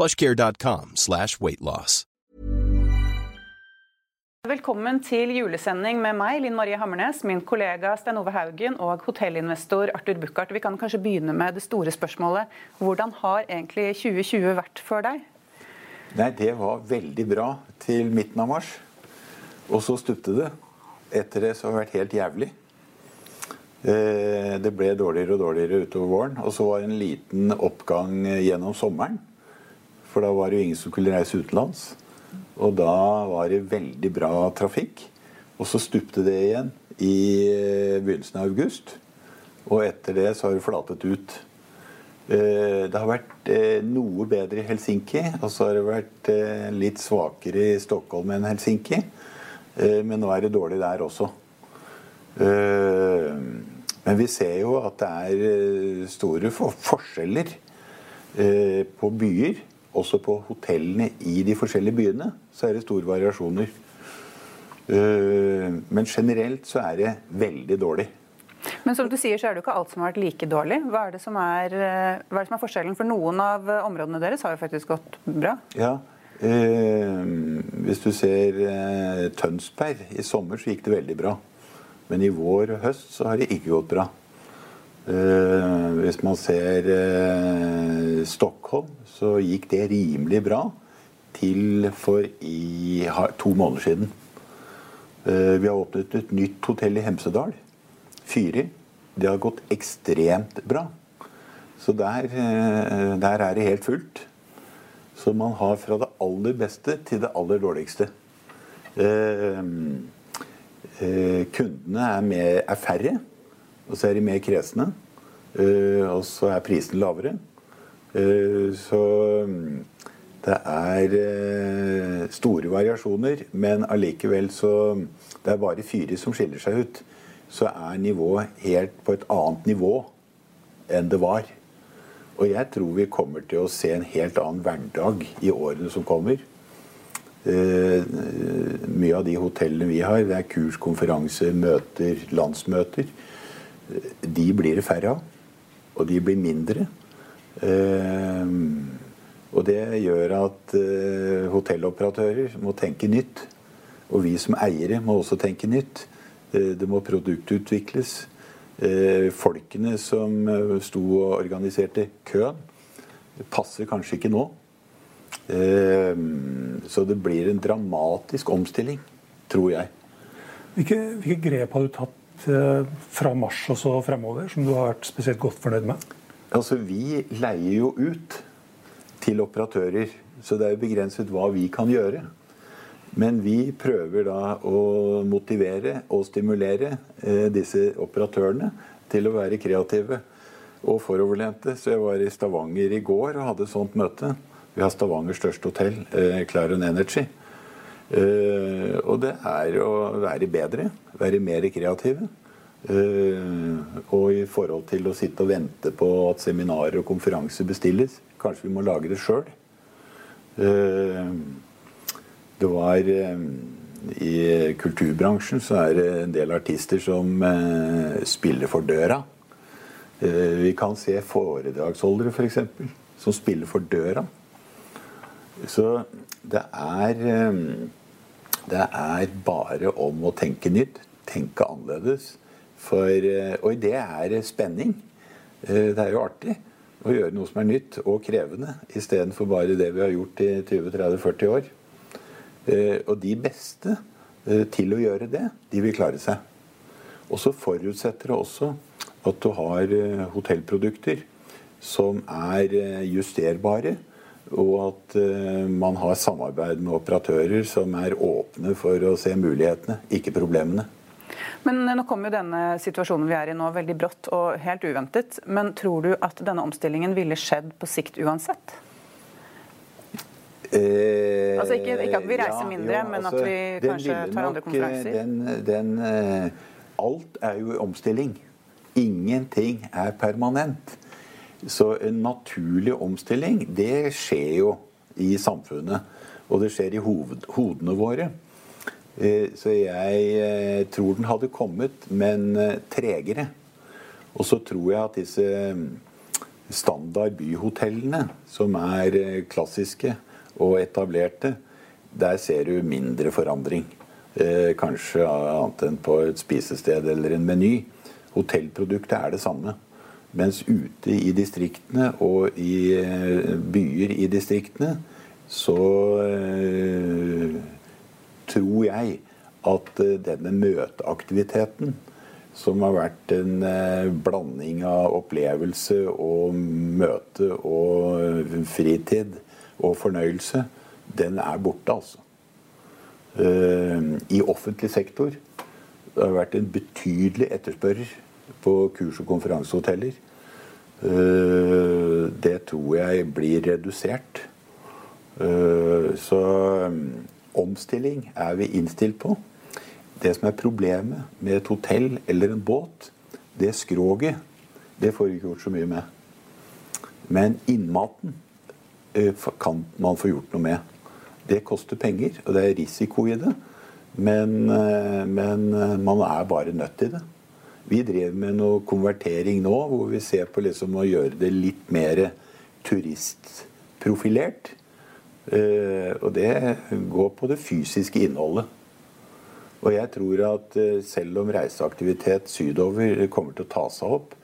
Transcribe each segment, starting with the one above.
plushcare.com slash weightloss. Velkommen til julesending med meg, Linn Marie Hammernes, min kollega Stein Ove Haugen og hotellinvestor Arthur Buchardt. Vi kan kanskje begynne med det store spørsmålet. Hvordan har egentlig 2020 vært for deg? Nei, Det var veldig bra til midten av mars. Og så stupte det. Etter det så har det vært helt jævlig. Eh, Det ble dårligere og dårligere utover våren. Og så var det en liten oppgang gjennom sommeren. For da var det jo ingen som kunne reise utenlands. Og da var det veldig bra trafikk. Og så stupte det igjen i eh, begynnelsen av august. Og etter det så har det flatet ut. Eh, Det har vært eh, noe bedre i Helsinki, og så har det vært litt svakere i Stockholm enn Helsinki. Men nå er det dårlig der også. Men vi ser jo at det er store forskjeller på byer. Også på hotellene i de forskjellige byene så er det store variasjoner. Eh, Men generelt så er det veldig dårlig. Men som du sier, så er det jo ikke alt som har vært like dårlig. Hva er det som er, eh, hva er, det som er forskjellen? For noen av eh, områdene deres har jo faktisk gått bra. Ja, eh, Hvis du ser eh, Tønsberg i sommer, så gikk det veldig bra. Men i vår og høst så har det ikke gått bra. Eh, hvis man ser eh, Stockholm, så gikk det rimelig bra til for i to måneder siden. Eh, vi har åpnet et nytt hotell i Hemsedal. Fyri. Det har gått ekstremt bra. Så der, eh, der er det helt fullt. Så man har fra det aller beste til det aller dårligste. Eh, eh, kundene er, mer, er færre, og så er de mer kresne. Eh, og så er prisen lavere. Eh, så mm, det er eh, store variasjoner, men allikevel så Det er bare Fyri som skiller seg ut. Så er nivået helt på et annet nivå enn det var. Og jeg tror vi kommer til å se en helt annen hverdag i årene som kommer. Uh, mye av de hotellene vi har, det er kurs, konferanser, møter, landsmøter. De blir det færre av. Og de blir mindre. Eh, og det gjør at eh, hotelloperatører må tenke nytt. Og vi som eiere må også tenke nytt. Det må produktutvikles. Eh, folkene som eh, sto og organiserte køen, passer kanskje ikke nå. Eh, Så det blir en dramatisk omstilling, tror jeg. Hvilke, hvilke grep har du tatt fra mars og så fremover, som du har vært spesielt godt fornøyd med? Altså, Vi leier jo ut til operatører, så det er jo begrenset hva vi kan gjøre. Men vi prøver da å motivere og stimulere eh, disse operatørene til å være kreative og foroverlente. Så jeg var i Stavanger i går og hadde et sånt møte. Vi har Stavangers største hotell, eh, Clarion Energy. Eh, og det er å være bedre, være mer kreative. Eh, og i forhold til å sitte og vente på at seminarer og konferanser bestilles. Kanskje vi må lage det sjøl. Det var eh, I kulturbransjen så er det en del artister som eh, spiller for døra. Eh, Vi kan se foredragsholdere, f.eks., for som spiller for døra. Så det er eh, Det er bare om å tenke nytt, tenke annerledes. For, eh, og det er spenning. Eh, Det er jo artig å gjøre noe som er nytt og krevende, istedenfor bare det vi har gjort i 20-30-40 år. Og de beste til å gjøre det, de vil klare seg. Og så forutsetter det også at du har hotellprodukter som er justerbare og at man har samarbeid med operatører som er åpne for å se mulighetene, ikke problemene. Men Nå kommer jo denne situasjonen vi er i nå veldig brått og helt uventet. Men tror du at denne omstillingen ville skjedd på sikt uansett? Eh, altså ikke, ikke, at vi reiser ja, mindre, jo, men altså, at vi kanskje tar andre konferanser? Den, den, uh, alt er jo omstilling. Ingenting er permanent. Så en naturlig omstilling, det skjer jo i samfunnet. Og det skjer i hoved, hodene våre. Eh, så jeg eh, tror den hadde kommet, men eh, tregere. Og så tror jeg at disse mm, standard byhotellene, som er klassiske og etablerte, der ser du mindre forandring. Kanskje annet enn på et spisested eller en meny. Hotellproduktet er det samme. Mens ute i distriktene og i byer i distriktene så tror jeg at denne møteaktiviteten, som har vært en øh, blanding av opplevelse og møte og fritid og fornøyelse, den er borte, altså. I offentlig sektor det har vært en betydelig etterspørrer på kurs- og konferansehoteller. Eh, det tror jeg blir redusert. Eh, så omstilling er vi innstilt på. Det som er problemet med et hotell eller en båt, det skroget, det får vi ikke gjort så mye med. Men innmaten eh, kan man få gjort noe med. Det koster penger, og det er risiko i det. Men, men man er bare nødt til det. Vi drev med noe konvertering nå, hvor vi ser på liksom å gjøre det litt mer turistprofilert. Uh, og det går på det fysiske innholdet. Og jeg tror at uh, selv om reiseaktivitet sydover kommer til å ta seg opp,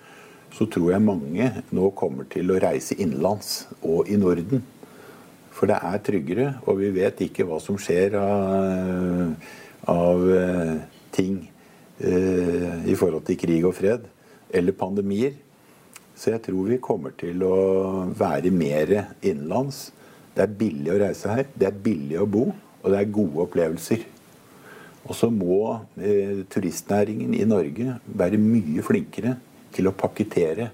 så tror jeg mange nå kommer til å reise innenlands og i Norden. For det er tryggere, og vi vet ikke hva som skjer av, av uh, ting Eh, i forhold til krig og fred eller pandemier. Så jeg tror vi kommer til å være mer innenlands. Det er billig å reise her, det er billig å bo, og det er gode opplevelser. Og så må eh, turistnæringen i Norge være mye flinkere til å pakkettere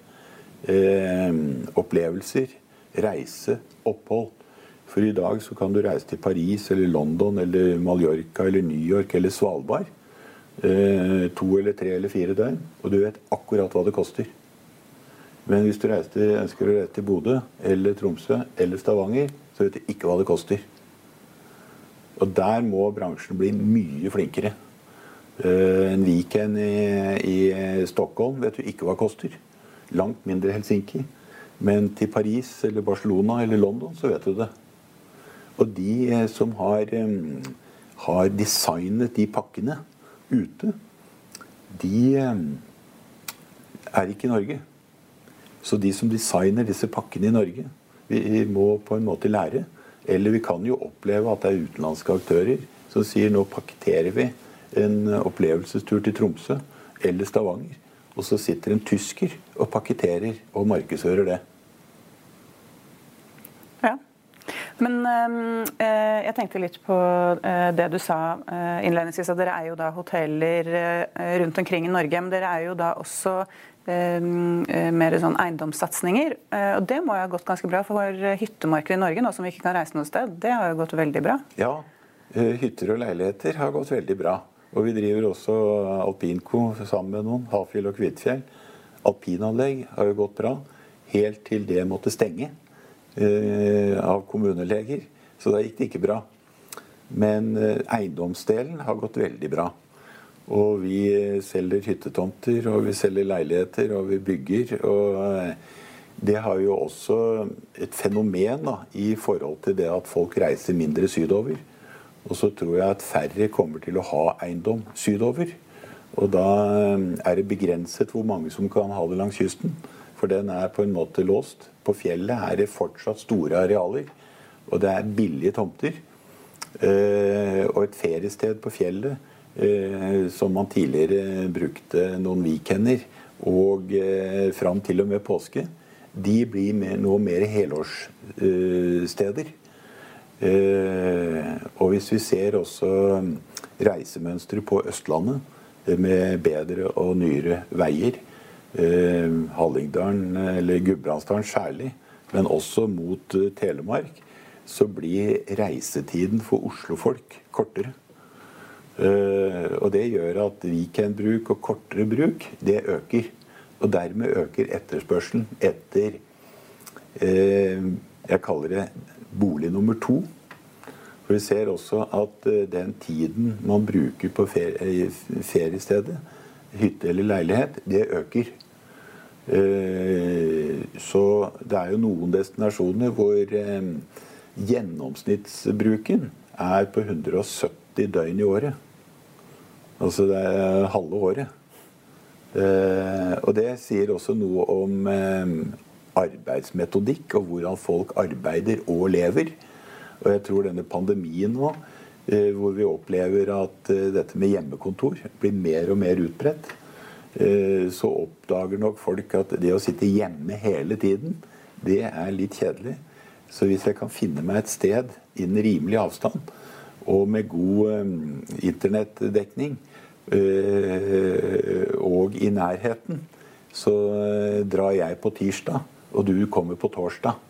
eh, opplevelser, reise, opphold. For i dag så kan du reise til Paris eller London eller Mallorca eller New York eller Svalbard eh, to eller tre eller fire døgn, og du vet akkurat hva det koster. Men hvis du reiser, ønsker å reise til Bodø eller Tromsø eller Stavanger, så vet du ikke hva det koster. Og der må bransjen bli mye flinkere. Eh, en weekend i, i Stockholm vet du ikke hva det koster. Langt mindre Helsinki. Men til Paris eller Barcelona eller London, så vet du det. Og de eh, som har, eh, har designet de pakkene, ute, de eh, er ikke i Norge. Så de som designer disse pakkene i Norge, vi må på en måte lære. Eller vi kan jo oppleve at det er utenlandske aktører som sier nå pakketterer vi en opplevelsestur til Tromsø eller Stavanger. Og så sitter en tysker og pakketterer og markedsfører det. Men eh, jeg tenkte litt på eh, det du sa øh, innledningsvis, at dere er jo da hoteller rundt omkring i Norge. Men dere er jo da også mer sånn eiendomssatsinger. Og det må jo ha gått ganske bra for hyttemarkedet i Norge, nå som vi ikke kan reise noe sted. Det har jo gått veldig bra? Ja, hytter og leiligheter har gått veldig bra. Og vi driver også alpinco sammen med noen, Hafjell og Kvitfjell. Alpinanlegg har jo gått bra, helt til det måtte stenge. Eh, av kommuneleger. Så da gikk det ikke bra. Men eh, eiendomsdelen har gått veldig bra. Og vi selger hyttetomter, og vi selger leiligheter, og vi bygger. Og eh, det har jo også et fenomen da, i forhold til det at folk reiser mindre sydover. Og så tror jeg at færre kommer til å ha eiendom sydover. Og da er det begrenset hvor mange som kan ha det langs kysten. For den er på en måte låst. På fjellet er det fortsatt store arealer, og det er billige tomter. Eh, og et feriested på fjellet eh, som man tidligere brukte noen weekender og fram til og med påske, de blir nå mer helårssteder. og hvis vi ser også reisemønsteret på Østlandet med bedre og nyere veier, Hallingdalen eller Gudbrandsdalen særlig, men også mot Telemark, så blir reisetiden for Oslo-folk kortere. Eh, og det gjør at weekendbruk og kortere bruk, det øker. Og dermed øker etterspørselen etter uh, Jeg kaller det bolig nummer to. For vi ser også at uh, den tiden man bruker på ferie, feriestedet, hytte eller leilighet, det øker. Så det er jo noen destinasjoner hvor Gjennomsnittsbruken er på 170 døgn i året. Altså det er halve året. Eh, og det sier også noe om eh, arbeidsmetodikk og hvordan folk arbeider og lever. Og jeg tror denne pandemien nå, eh, hvor vi opplever at eh, dette med hjemmekontor blir mer og mer utbredt, eh, så oppdager nok folk at det å sitte hjemme hele tiden, det er litt kjedelig. Så hvis jeg kan finne meg et sted innen rimelig avstand og med god um, internettdekning uh, og i nærheten, så drar jeg på tirsdag, og du kommer på torsdag.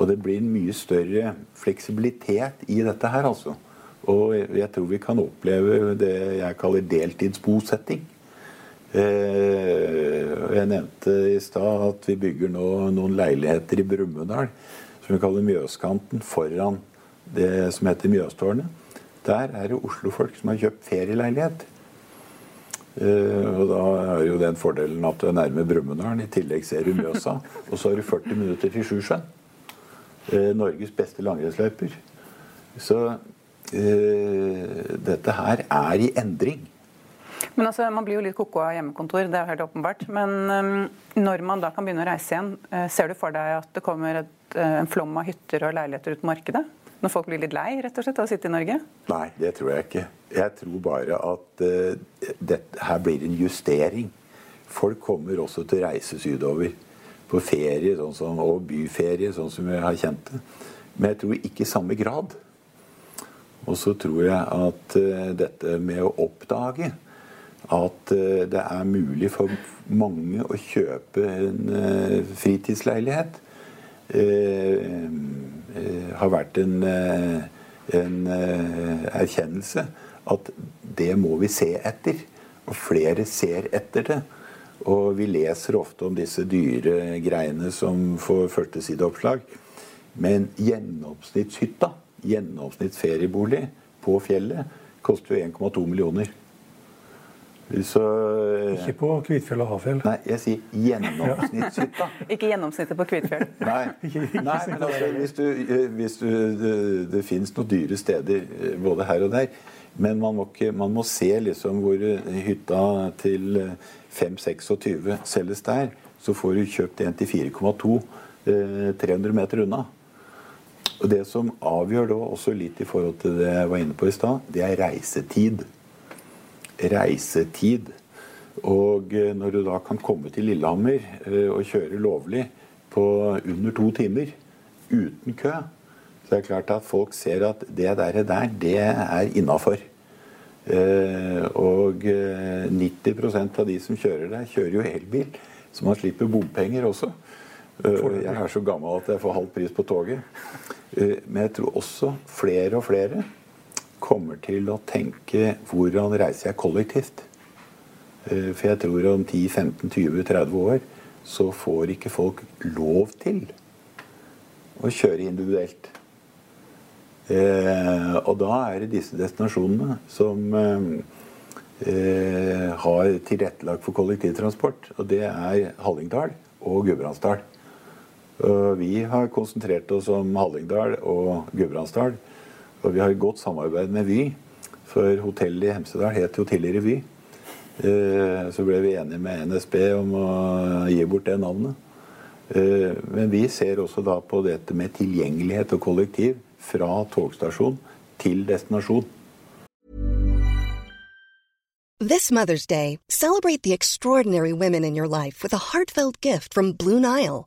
Og det blir en mye større fleksibilitet i dette her, altså. Og jeg tror vi kan oppleve det jeg kaller deltidsbosetting. Jeg nevnte i stad at vi bygger nå noen leiligheter i Brumunddal som vi kaller Mjøskanten, foran det som heter Mjøstårnet. Der er det Oslo-folk som har kjøpt ferieleilighet. Uh, og da er jo den fordelen at du er nærme Brumunddal. I tillegg ser du Mjøsa. Og så har du 40 minutter til Sjusjøen. Uh, Norges beste langrennsløyper. Så dette her er i endring. Men altså, Man blir jo litt ko-ko av hjemmekontor, det er helt åpenbart. Men um, når man da kan begynne å reise igjen, ser du for deg at det kommer et Eh, en flom av hytter og leiligheter ut på markedet? Når folk blir litt lei rett og slett av å sitte i Norge? Nei, det tror jeg ikke. Jeg tror bare at uh, det, her blir en justering. Folk kommer også til å reise sydover på ferie sånn som, og byferie, sånn som vi har kjent det. Men jeg tror ikke i samme grad. Og så tror jeg at uh, dette med å oppdage at uh, det er mulig for mange å kjøpe en fritidsleilighet Eh, eh, har vært en, eh, en erkjennelse at det må vi se etter. Og flere ser etter det. Og vi leser ofte om disse dyre greiene som får førstesideoppslag. Men gjennomsnittshytta, gjennomsnittsferiebolig på fjellet, koster jo 1,2 millioner. Så, ikke på Kvitfjell og Hafjell? Nei, jeg sier gjennomsnittshytta. ikke gjennomsnittet på Kvitfjell? nei, nei, men altså, hvis du, eh, hvis du, det, det finnes noen dyre steder eh, både her og der. Men man må, ikke, man må se liksom hvor eh, hytta til 5-26 selges der. Så får du kjøpt en til 4,2 300 meter unna. Og Det som avgjør da også litt i forhold til det jeg var inne på i stad, det er reisetid reisetid. Og eh, når du da kan komme til Lillehammer eh, og kjøre lovlig på under to timer uten kø, så er det klart at folk ser at det der, der det er innafor. Eh, og 90% av de som kjører der, kjører jo elbil, så man slipper bompenger også. Jeg er så gammel at jeg får halv pris på toget. Men jeg tror også flere og flere kommer til å tenke hvordan reiser jeg kollektivt? Eh, for jeg tror om 10-15-20-30 år så får ikke folk lov til å kjøre individuelt. Eh, og da er det disse destinasjonene som eh, har tilrettelagt for kollektivtransport. Og det er Hallingdal og Gudbrandsdal. vi har konsentrert oss om Hallingdal og Gudbrandsdal. Og vi har et godt samarbeid med Vy. For hotellet i Hemsedal het jo tidligere Vy. Eh, så ble vi enige med NSB om å gi bort det navnet. Eh, men vi ser også da på dette med tilgjengelighet og kollektiv fra togstasjon til destinasjon. This Mother's Day, celebrate the extraordinary women in your life with a heartfelt gift from Blue Nile.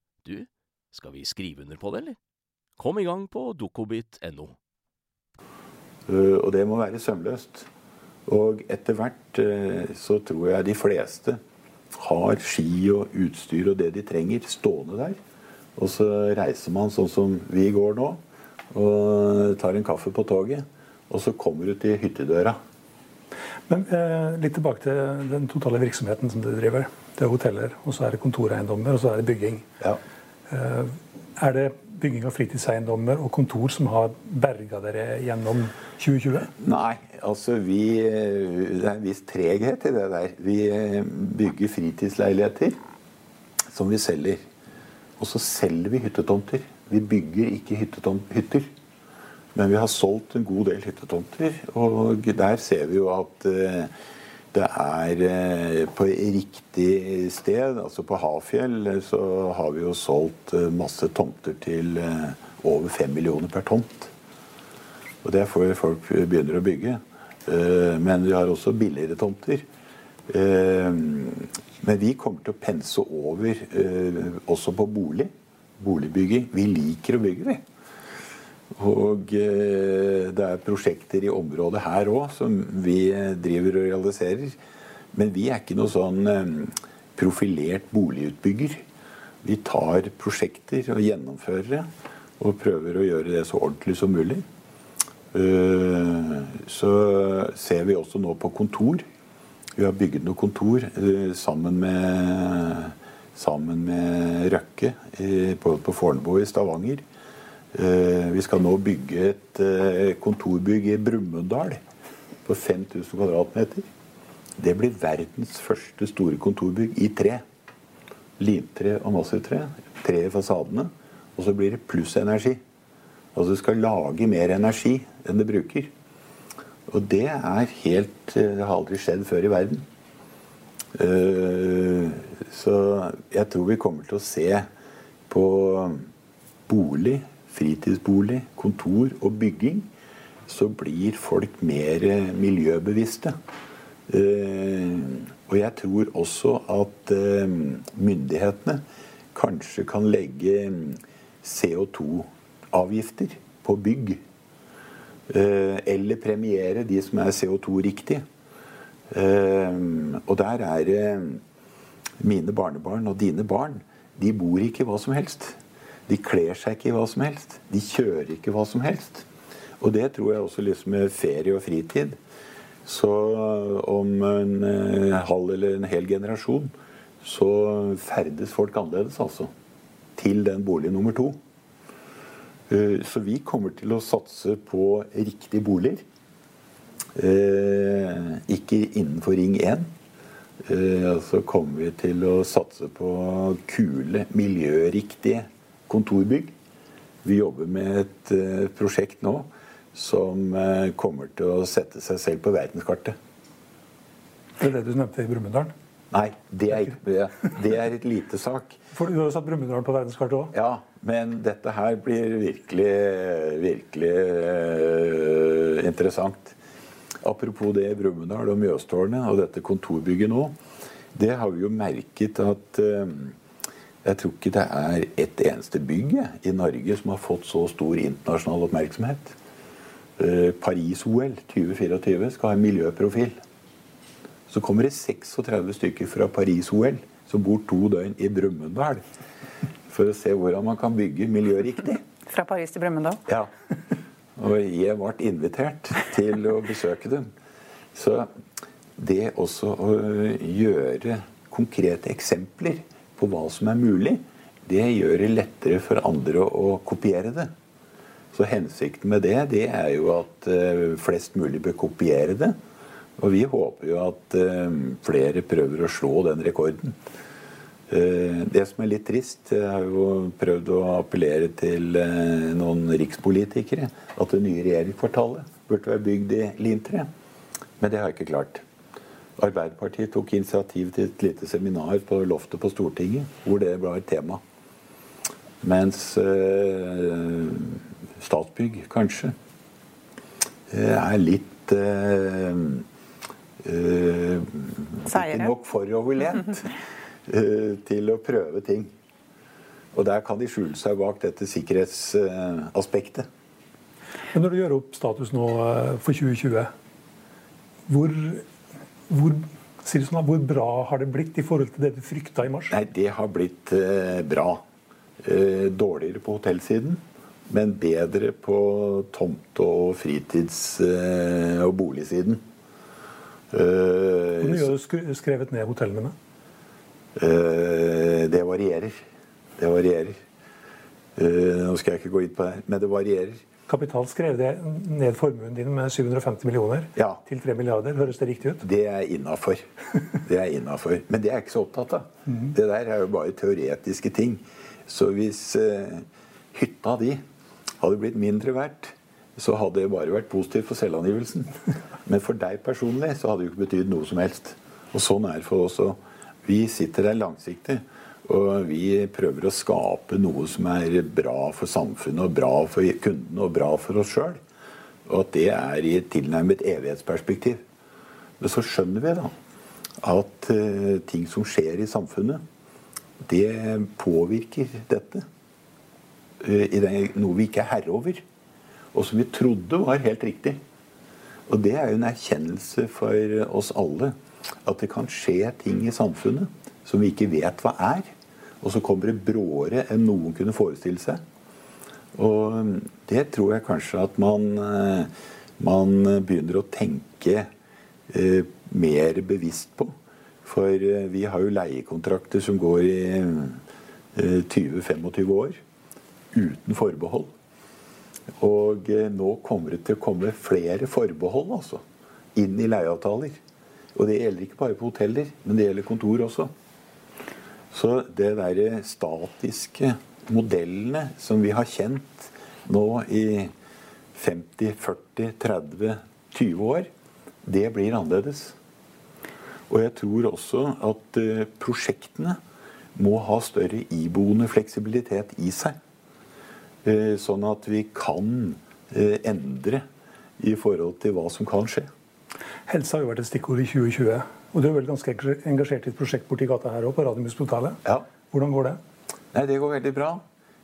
du, skal vi skrive under på det, eller? Kom i gang på dukkobit.no. Uh, og det må være sømløst. Og etter hvert uh, så tror jeg de fleste har ski og utstyr og det de trenger, stående der. Og så reiser man sånn som vi går nå, og tar en kaffe på toget. Og så kommer du til hyttedøra. Men eh, Litt tilbake til den totale virksomheten som dere driver. Det er hoteller, og så er det kontoreiendommer, og så er det bygging. Ja. Eh, er det bygging av fritidseiendommer og kontor som har berga dere gjennom 2020? Nei, altså vi Det er en viss treghet i det der. Vi bygger fritidsleiligheter som vi selger. Og så selger vi hyttetomter. Vi bygger ikke hytter. Men vi har solgt en god del hyttetomter, og der ser vi jo at eh, det er eh, på riktig sted. Altså på Hafjell så har vi jo solgt eh, masse tomter til over fem millioner per tomt. Og det er fordi folk begynner å bygge. Men vi har også billigere tomter. Men vi kommer til å pense over også på bolig. Boligbygging. Vi liker å bygge, vi. Og eh, det er prosjekter i området her òg som vi driver og realiserer. Men vi er ikke noe sånn eh, profilert boligutbygger. Vi tar prosjekter og gjennomfører det. Og prøver å gjøre det så ordentlig som mulig. Eh, så ser vi også nå på kontor. Vi har bygget noe kontor sammen med, sammen med Røkke på, på Fornebu i Stavanger. Eh, vi skal nå bygge et eh, kontorbygg i Brumunddal på 5000 kvadratmeter. Det blir verdens første store kontorbygg i tre. Limtre og massivtre. Tre i fasadene. Og så blir det plussenergi. Altså du skal lage mer energi enn det bruker. Og det er helt eh, Det har aldri skjedd før i verden. Så jeg tror vi kommer til å se på bolig fritidsbolig, kontor og bygging, så blir folk mer miljøbevisste. Eh, og jeg tror også at eh, myndighetene kanskje kan legge CO2-avgifter på bygg. Eh, eller premiere de som er CO2-riktige. Og der er mine barnebarn og dine barn. De bor ikke hva som helst. De kler seg ikke i hva som helst. De kjører ikke hva som helst. Og det tror jeg også liksom med ferie og fritid. Så om en eh, halv eller en hel generasjon så ferdes folk annerledes, altså. Til den bolig nummer to. Eh, så vi kommer til å satse på riktige boliger. Eh, ikke innenfor Ring 1. Så kommer vi til å satse på kule, miljøriktige kontorbygg. Vi jobber med et uh, prosjekt nå som eh, kommer til å sette seg selv på verdenskartet. Det er det du nevnte i Brumunddal? Nei, det er, ikke, det er et lite sak. For du har jo satt Brumunddal på verdenskartet òg? Ja, men dette her blir virkelig, virkelig uh, interessant. Apropos det Brumunddal og Mjøstårnet og dette kontorbygget nå. Det har vi jo merket at uh, jeg tror ikke det er ett eneste bygg i Norge som har fått så stor internasjonal oppmerksomhet. Eh, Paris-OL 2024 skal ha en miljøprofil. Så kommer det 36 stykker fra Paris-OL som bor to døgn i Brumunddal for å se hvordan man kan bygge miljøriktig. Fra Paris til Brumunddal? Ja. Og jeg ble invitert til å besøke dem. Så det også å gjøre konkrete eksempler på hva som er mulig, det gjør det lettere for andre å kopiere det. Så hensikten med det, det er jo at uh, flest mulig bør kopiere det. Og vi håper jo at uh, flere prøver å slå den rekorden. Uh, det som er litt trist, jeg har jo prøvd å appellere til noen rikspolitikere, at det nye regjeringskvartalet burde være bygd i lintre. Men det har jeg ikke klart. Arbeiderpartiet tok initiativ til et lite seminar på loftet på Stortinget, hvor det var et tema. Mens Statsbygg, kanskje, eh, er litt eh, eh, Ikke nok foroverlent eh, til å prøve ting. Og der kan de skjule seg bak dette sikkerhetsaspektet. Men når du gjør opp status nå eh, for 2020, hvor, hvor, sånn, hvor bra har det blitt i forhold til det du frykta i mars? Nei, Det har blitt eh, bra. Eh, dårligere på hotellsiden men bedre på tomte- og fritids- eh, og boligsiden. Hvor mye har du skrevet ned hotellene med? Eh, det varierer. Det varierer. Eh, nå skal jeg ikke gå inn på det, men det varierer. Kapital skrev det ned formuen din med 750 millioner ja. til 3 milliarder. Høres det riktig ut? Det er innafor. Det er innafor. Men det er jeg ikke så opptatt av. Mm. Det der er jo bare teoretiske ting. Så hvis uh, hytta di hadde blitt mindre verdt, så hadde det bare vært positivt for selvangivelsen. Men for deg personlig så hadde det jo ikke betydd noe som helst. Og sånn er det for oss òg. Vi sitter der langsiktig. Og vi prøver å skape noe som er bra for samfunnet, og bra for kundene og bra for oss sjøl. Og at det er i et tilnærmet evighetsperspektiv. Men så skjønner vi da at uh, ting som skjer i samfunnet, det påvirker dette. Eh, noe vi ikke er herre over, og som vi trodde var helt riktig. Og det er jo en erkjennelse for oss alle at det kan skje ting i samfunnet som vi ikke vet hva er. Og så kommer det bråere enn noen kunne forestille seg. Og det tror jeg kanskje at man, eh, man begynner å tenke eh, mer bevisst på. For eh, vi har jo leiekontrakter som går i eh, 20-25 år uten forbehold. Og eh, nå kommer det til å komme flere forbehold altså, inn i leieavtaler. Og det gjelder ikke bare på hoteller, men det gjelder kontor også. Så det derre statiske modellene som vi har kjent nå i 50, 40, 30, 20 år, det blir annerledes. Og jeg tror også at eh, prosjektene må ha større iboende fleksibilitet i seg. Eh, sånn at vi kan eh, endre i forhold til hva som kan skje. Helse har jo vært et stikkord i 2020. Og du er vel ganske engasjert i et prosjekt borti gata her òg, på Radiumhospitalet. Ja. Hvordan går det? Nei, Det går veldig bra.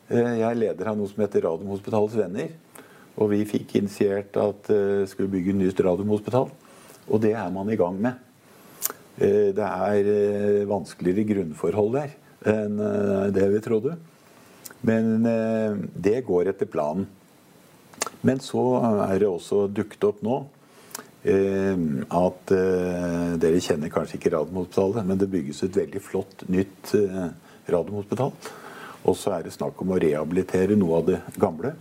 Eh, jeg er leder av noe som heter Radiumhospitalets venner. Og vi fikk initiert at vi skulle bygge nytt Radiumhospital. Og det er man i gang med. Det er vanskeligere grunnforhold der enn det vi trodde. Men eh, det går etter planen. Men så er det også dukket opp nå eh, at eh, Dere kjenner kanskje ikke Radiumhospitalet, men det bygges et veldig flott nytt Radiumhospital. Og så er det snakk om å rehabilitere noe av det gamle.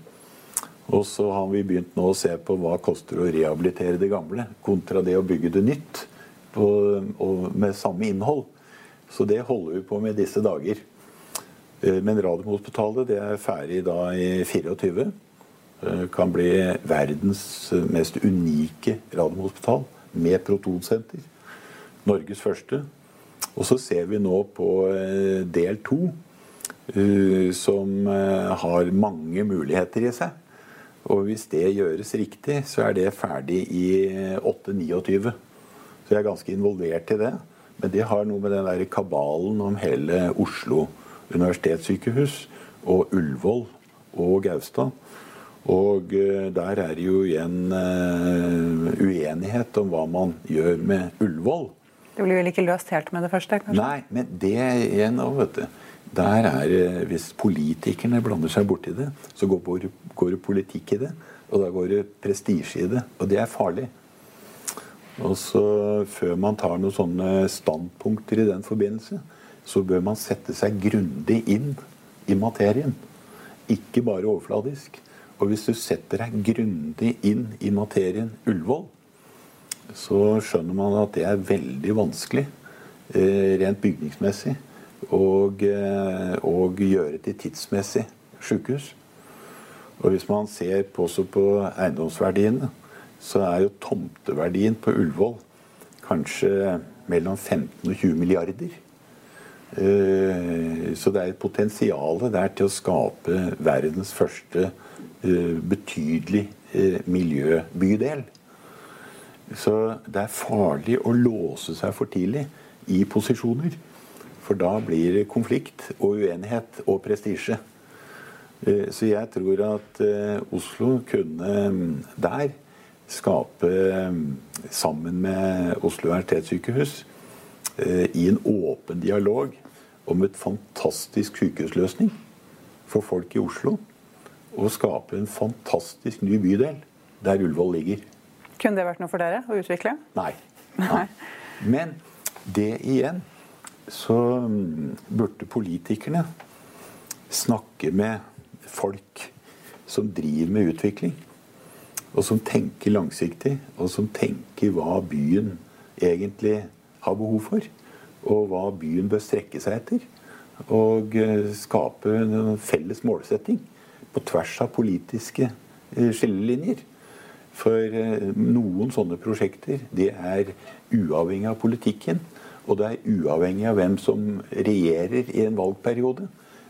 Og så har vi begynt nå å se på hva det koster å rehabilitere det gamle kontra det å bygge det nytt og, og med samme innhold. Så det holder vi på med disse dager. Eh, men Radiumhospitalet er ferdig da i 24. Eh, kan bli verdens mest unike radiumhospital med protonsenter. Norges første. Og så ser vi nå på eh, del to, eh, som har mange muligheter i seg. Og hvis det gjøres riktig, så er det ferdig i 8-29. Så jeg er ganske involvert i det. Men det har noe med den der kabalen om hele Oslo universitetssykehus og Ullevål og Gaustad og eh, der er det jo igjen uh, uenighet om hva man gjør med Ullevål. Det blir vel ikke løst helt med det første? kanskje? Nei, men det igjen òg, vet du. Der er, Hvis politikerne blander seg borti det, så går går det politikk i det. Og da går det prestisje i det. Og det er farlig. Og så Før man tar noen sånne standpunkter i den forbindelse, så bør man sette seg grundig inn i materien. Ikke bare overfladisk. Og hvis du setter deg grundig inn i materien Ullevål, så skjønner man at det er veldig vanskelig eh, rent bygningsmessig og, eh, gjøre til tidsmessig sykehus. Og hvis man ser på, på eiendomsverdiene, så er jo tomteverdien på Ullevål kanskje mellom 15 og 20 milliarder. Eh, så det er et potensial der til å skape verdens første Eh, betydelig eh, miljøbydel. Så det er farlig å låse seg for tidlig i posisjoner. For da blir det konflikt og uenighet og prestisje. Så jeg tror at Oslo kunne mm, der skape, mm, sammen med Oslo universitetssykehus, i en åpen dialog om et fantastisk sykehusløsning for folk i Oslo å skape en fantastisk ny bydel der Ullevål ligger. Kunne det vært noe for dere å utvikle? Nei. Nei. Men det igjen så mm, burde politikerne snakke med folk som driver med utvikling. Og som tenker langsiktig, og som tenker hva byen egentlig har behov for. Og hva byen bør strekke seg etter. Og eh, skape en felles målsetting på tvers av politiske eh, skillelinjer. For eh, noen sånne prosjekter det er uavhengig av politikken. Og det er uavhengig av hvem som regjerer i en valgperiode.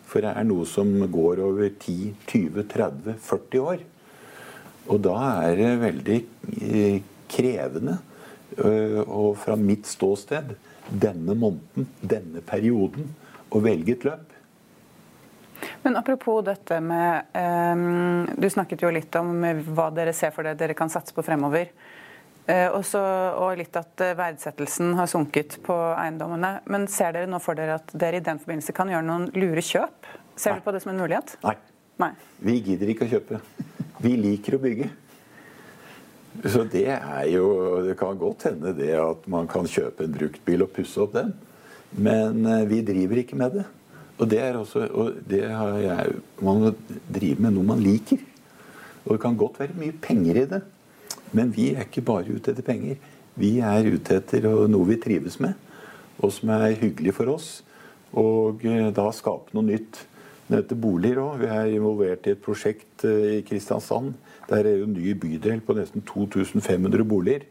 For det er noe som går over 10-20-30-40 år. Og da er det veldig krevende. Og fra mitt ståsted denne måneden, denne perioden, å velge et løp. Men apropos dette med um, Du snakket jo litt om hva dere ser for dere dere kan satse på fremover. Uh, også, og litt at verdsettelsen har sunket på eiendommene. Men ser dere nå for dere at dere i den forbindelse kan gjøre noen lure kjøp? Ser Nei. du på det som en mulighet? Nei. Nei. Vi gidder ikke å kjøpe. Vi liker å bygge. Så det er jo Det kan godt hende det at man kan kjøpe en bruktbil og pusse opp den. Men uh, vi driver ikke med det. Og det er også og det har jeg, Man må drive med noe man liker. Og det kan godt være mye penger i det. Men vi er ikke bare ute etter penger. Vi er ute etter noe vi trives med, og som er hyggelig for oss. Og eh, da skape noe nytt. Det heter boliger òg. Vi er involvert i et prosjekt eh, i Kristiansand. Der er jo en ny bydel på nesten 2500 boliger.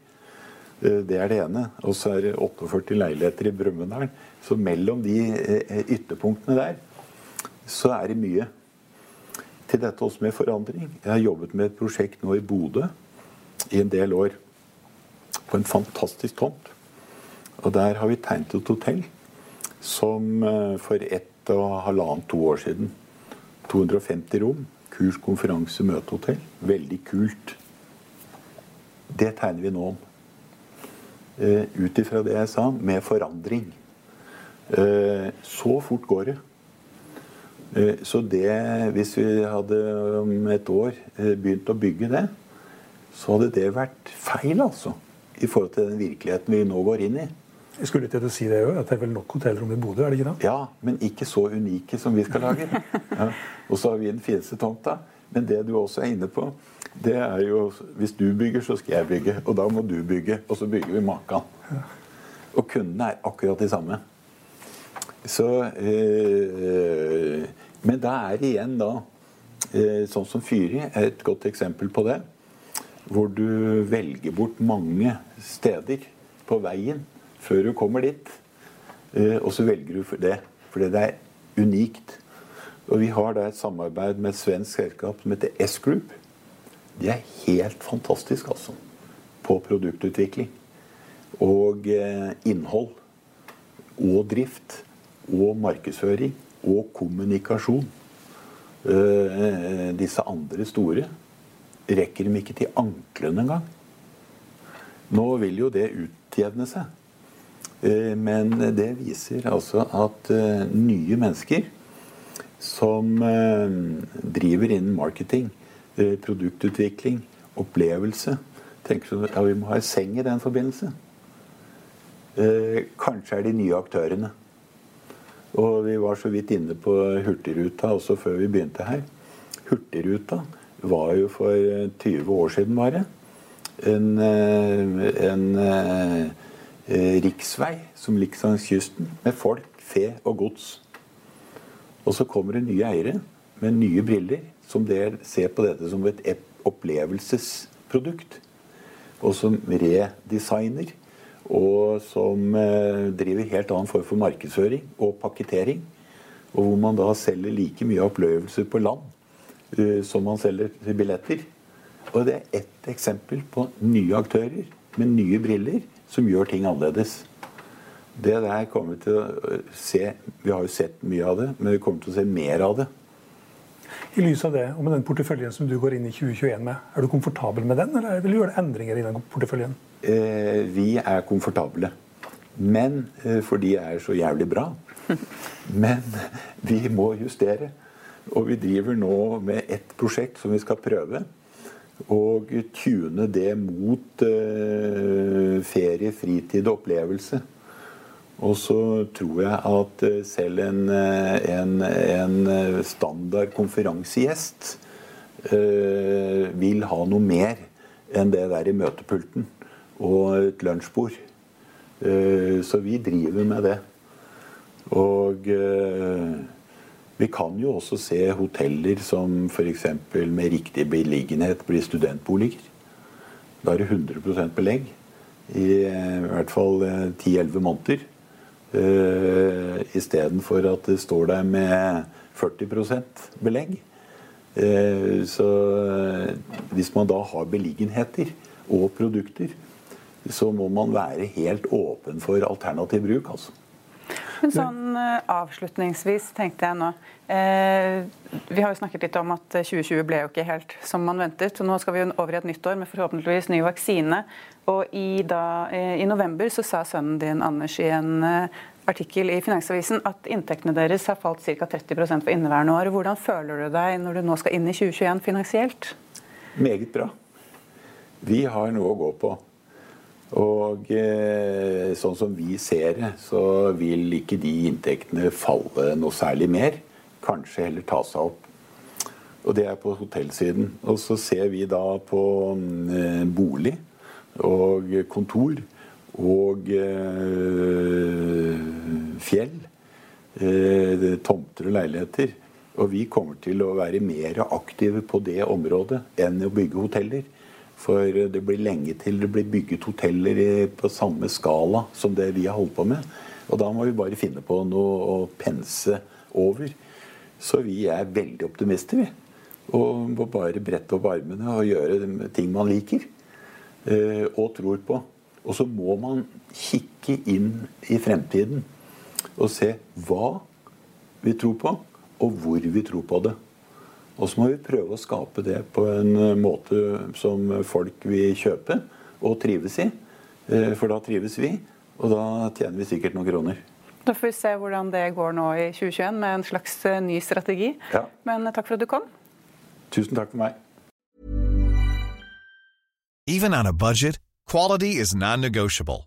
Eh, det er det ene. Og så er det 48 leiligheter i Brumunddal. Så mellom de eh, ytterpunktene der så er det mye. Til dette også med forandring. Jeg har jobbet med et prosjekt nå i Bodø i en del år. På en fantastisk tomt. Og der har vi tegnet et hotell som eh, for ett og halvannet, to år siden 250 rom. Kurs, konferanse, møtehotell. Veldig kult. Det tegner vi nå om. Uh, Ut ifra det jeg sa, med forandring. Uh, så fort går det. Uh, så det, hvis vi hadde om et år begynt å bygge det, så hadde det vært feil, altså. I forhold til den virkeligheten vi nå går inn i. Jeg skulle til å si det òg, at det er vel nok hotellrom i Bodø? er det ikke det? Ja, men ikke så unike som vi skal lage. Ja. Og så har vi den fineste tomta. Men det du også er inne på, det er jo Hvis du bygger, så skal jeg bygge. Og da må du bygge. Og så bygger vi makan. Og kundene er akkurat de samme. Så, øh, men da er det igjen da Eh, sånn som Fyri er et godt eksempel på det. Hvor du velger bort mange steder på veien før du kommer dit. Eh, og så velger du for det fordi det er unikt. Og vi har da et samarbeid med et svensk selskap som heter S-Group. De er helt fantastiske, altså. På produktutvikling. Og eh, innhold. Og drift. Og markedsføring. Og kommunikasjon. Eh, disse andre store rekker dem ikke til anklene engang. Nå vil jo det utjevne seg. Eh, men det viser altså at eh, nye mennesker som driver innen marketing, produktutvikling, opplevelse tenker sånn at ja, vi må ha en seng i den forbindelse. Kanskje er de nye aktørene. Og vi var så vidt inne på Hurtigruta også før vi begynte her. Hurtigruta var jo for 20 eh, år siden bare en, eh, en, eh, riksvei som ligger langs kysten med folk, fe og gods. Og så kommer det nye eiere med nye briller som ser på dette som et opplevelsesprodukt. Og som redesigner og som eh, driver helt annen form for markedsføring og pakketering. Og hvor man da selger like mye opplevelser på land uh, som man selger billetter. Og det er ett eksempel på nye aktører med nye briller som gjør ting annerledes. Det der kommer vi til å se Vi har jo sett mye av det, men vi kommer til å se mer av det. I lys av det, og med den porteføljen som du går inn i 2021 med, er du komfortabel med den, eller vil du gjøre endringer i den porteføljen? Eh, vi er komfortable. Men eh, fordi jeg er så jævlig bra. Men vi må justere. Og vi driver nå med ett prosjekt som vi skal prøve. Og tune det mot eh, ferie, fritid og opplevelse. Og så tror jeg at selv en, en, en standard konferansegjest eh, vil ha noe mer enn det der i møtepulten og et lunsjbord. Eh, så vi driver med det. Og eh, vi kan jo også se hoteller som f.eks. med riktig beliggenhet blir studentboliger. Da er det 100% belegg i, eh, i hvert fall 10-11 måneder. Uh, Istedenfor at det står der med 40 belegg. Uh, så hvis man da har beliggenheter og produkter, så må man være helt åpen for alternativ bruk. altså. Men sånn eh, Avslutningsvis tenkte jeg nå eh, Vi har jo snakket litt om at 2020 ble jo ikke helt som man ventet. Så Nå skal vi jo over i et nytt år med forhåpentligvis ny vaksine. og I, da, eh, i november så sa sønnen din Anders i en eh, artikkel i Finansavisen at inntektene deres har falt ca. 30 for inneværende år. Hvordan føler du deg når du nå skal inn i 2021 finansielt? Meget bra. Vi har noe å gå på. Og eh, sånn som vi ser det, så vil ikke de inntektene falle noe særlig mer. Kanskje heller ta seg opp. Og det er på hotellsiden. Og så ser vi da på eh, bolig og kontor og eh, fjell. Tomter og leiligheter. Og vi kommer til å være mer aktive på det området enn å bygge hoteller. For det blir lenge til det blir bygget hoteller på samme skala som det vi har holdt på med. Og da må vi bare finne på noe å pense over. Så vi er veldig optimister, vi. Og må bare brette opp armene og gjøre ting man liker. Eh, og tror på. Og så må man kikke inn i fremtiden og se hva vi tror på, og hvor vi tror på det. Og så må vi prøve å skape det på en eh, måte som folk vil kjøpe og trives i. Eh, for da trives vi, og da tjener vi sikkert noen kroner. Da får vi se hvordan det går nå i 2021 med en slags eh, ny strategi. Ja. Men takk for at du kom. Tusen takk for meg. Even on a budget, quality is non-negotiable.